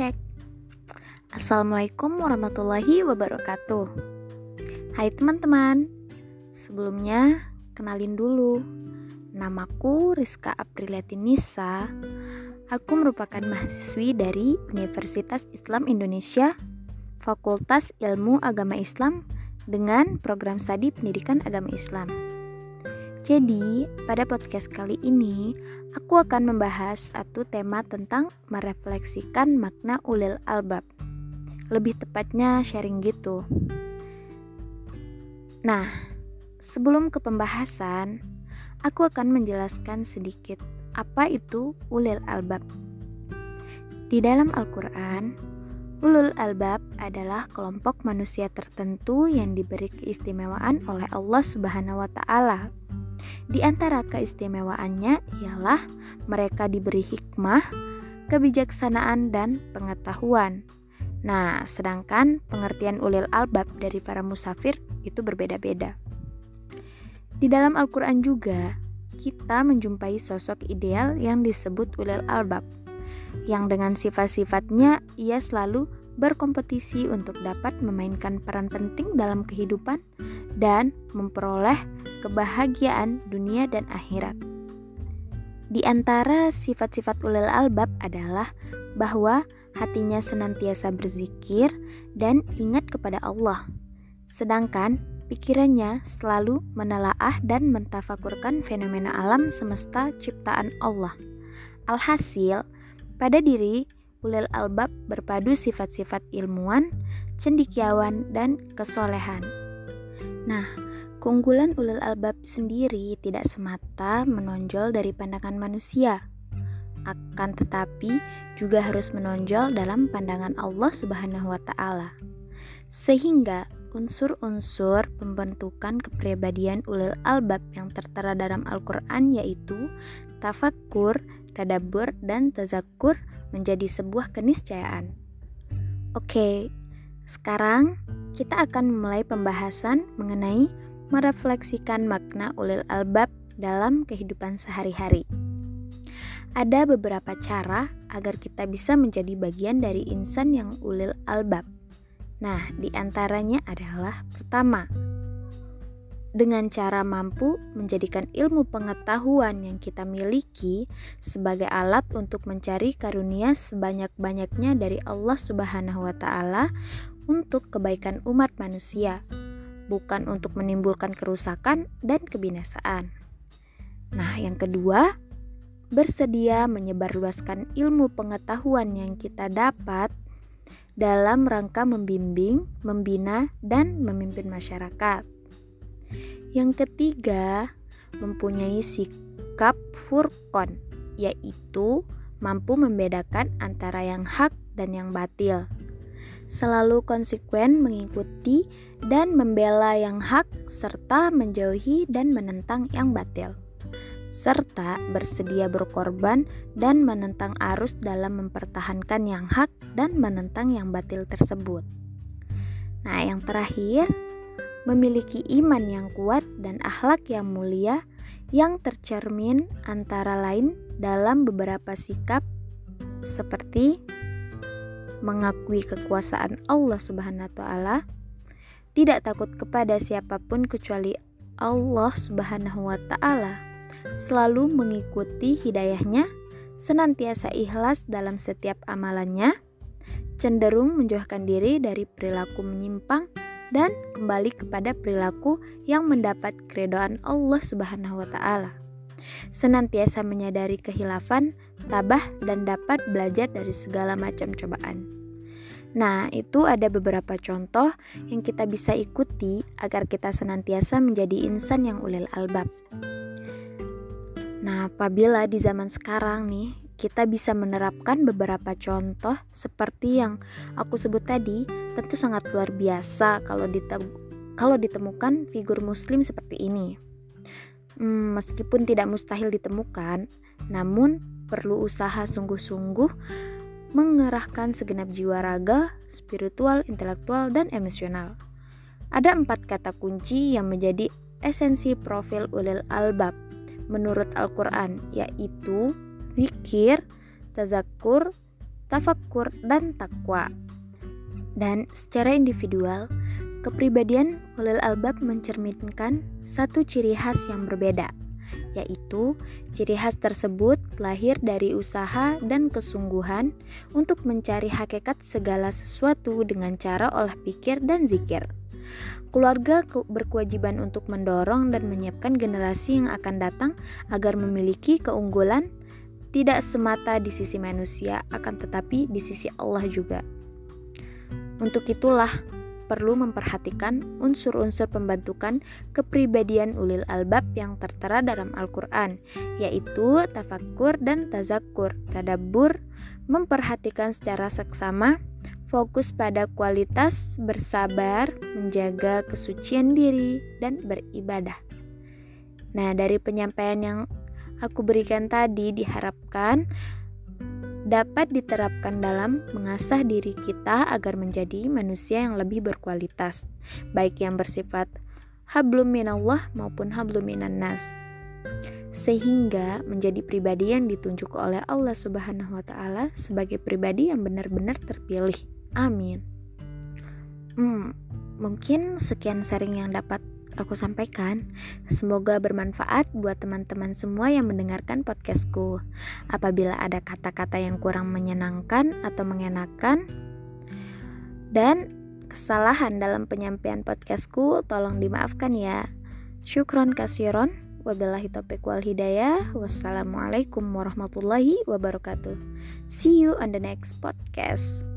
cek. Assalamualaikum warahmatullahi wabarakatuh. Hai teman-teman. Sebelumnya kenalin dulu. Namaku Rizka Apriliati Nisa. Aku merupakan mahasiswi dari Universitas Islam Indonesia, Fakultas Ilmu Agama Islam dengan program studi Pendidikan Agama Islam. Jadi, pada podcast kali ini, aku akan membahas satu tema tentang merefleksikan makna ulil albab. Lebih tepatnya sharing gitu. Nah, sebelum ke pembahasan, aku akan menjelaskan sedikit apa itu ulil albab. Di dalam Al-Quran, ulul albab adalah kelompok manusia tertentu yang diberi keistimewaan oleh Allah Subhanahu wa Ta'ala di antara keistimewaannya ialah mereka diberi hikmah, kebijaksanaan, dan pengetahuan. Nah, sedangkan pengertian ulil albab dari para musafir itu berbeda-beda. Di dalam Al-Quran juga, kita menjumpai sosok ideal yang disebut ulil albab, yang dengan sifat-sifatnya ia selalu berkompetisi untuk dapat memainkan peran penting dalam kehidupan dan memperoleh kebahagiaan dunia dan akhirat. Di antara sifat-sifat ulil albab adalah bahwa hatinya senantiasa berzikir dan ingat kepada Allah. Sedangkan pikirannya selalu menelaah dan mentafakurkan fenomena alam semesta ciptaan Allah. Alhasil, pada diri ulil albab berpadu sifat-sifat ilmuwan, cendikiawan, dan kesolehan. Nah, Keunggulan ulul albab sendiri tidak semata menonjol dari pandangan manusia, akan tetapi juga harus menonjol dalam pandangan Allah Subhanahu wa taala. Sehingga unsur-unsur pembentukan kepribadian ulul albab yang tertera dalam Al-Qur'an yaitu tafakur, tadabur, dan tazakur menjadi sebuah keniscayaan. Oke, sekarang kita akan memulai pembahasan mengenai merefleksikan makna ulil albab dalam kehidupan sehari-hari. Ada beberapa cara agar kita bisa menjadi bagian dari insan yang ulil albab. Nah, di antaranya adalah pertama, dengan cara mampu menjadikan ilmu pengetahuan yang kita miliki sebagai alat untuk mencari karunia sebanyak-banyaknya dari Allah Subhanahu wa taala untuk kebaikan umat manusia bukan untuk menimbulkan kerusakan dan kebinasaan. Nah, yang kedua, bersedia menyebarluaskan ilmu pengetahuan yang kita dapat dalam rangka membimbing, membina, dan memimpin masyarakat. Yang ketiga, mempunyai sikap furqon, yaitu mampu membedakan antara yang hak dan yang batil selalu konsekuen mengikuti dan membela yang hak serta menjauhi dan menentang yang batil serta bersedia berkorban dan menentang arus dalam mempertahankan yang hak dan menentang yang batil tersebut. Nah, yang terakhir, memiliki iman yang kuat dan akhlak yang mulia yang tercermin antara lain dalam beberapa sikap seperti mengakui kekuasaan Allah Subhanahu wa taala, tidak takut kepada siapa pun kecuali Allah Subhanahu wa taala, selalu mengikuti hidayahnya, senantiasa ikhlas dalam setiap amalannya, cenderung menjauhkan diri dari perilaku menyimpang dan kembali kepada perilaku yang mendapat keridhaan Allah Subhanahu wa taala. Senantiasa menyadari kehilafan tabah, dan dapat belajar dari segala macam cobaan. Nah, itu ada beberapa contoh yang kita bisa ikuti agar kita senantiasa menjadi insan yang ulil albab. Nah, apabila di zaman sekarang nih kita bisa menerapkan beberapa contoh seperti yang aku sebut tadi, tentu sangat luar biasa kalau kalau ditemukan figur muslim seperti ini. Hmm, meskipun tidak mustahil ditemukan, namun perlu usaha sungguh-sungguh mengerahkan segenap jiwa raga, spiritual, intelektual, dan emosional. Ada empat kata kunci yang menjadi esensi profil ulil albab menurut Al-Quran, yaitu zikir, tazakur, tafakkur, dan takwa. Dan secara individual, kepribadian ulil albab mencerminkan satu ciri khas yang berbeda, yaitu ciri khas tersebut lahir dari usaha dan kesungguhan untuk mencari hakikat segala sesuatu dengan cara olah pikir dan zikir. Keluarga berkewajiban untuk mendorong dan menyiapkan generasi yang akan datang agar memiliki keunggulan tidak semata di sisi manusia, akan tetapi di sisi Allah juga. Untuk itulah perlu memperhatikan unsur-unsur pembentukan kepribadian ulil albab yang tertera dalam Al-Quran, yaitu tafakur dan tazakur, tadabbur, memperhatikan secara seksama, fokus pada kualitas bersabar, menjaga kesucian diri, dan beribadah. Nah, dari penyampaian yang aku berikan tadi diharapkan dapat diterapkan dalam mengasah diri kita agar menjadi manusia yang lebih berkualitas, baik yang bersifat hablum minallah maupun hablum minan nas sehingga menjadi pribadi yang ditunjuk oleh Allah Subhanahu wa taala sebagai pribadi yang benar-benar terpilih. Amin. Hmm, mungkin sekian sharing yang dapat aku sampaikan. Semoga bermanfaat buat teman-teman semua yang mendengarkan podcastku. Apabila ada kata-kata yang kurang menyenangkan atau mengenakan dan kesalahan dalam penyampaian podcastku, tolong dimaafkan ya. Syukron kasiron. Wabillahi taufiq wal hidayah. Wassalamualaikum warahmatullahi wabarakatuh. See you on the next podcast.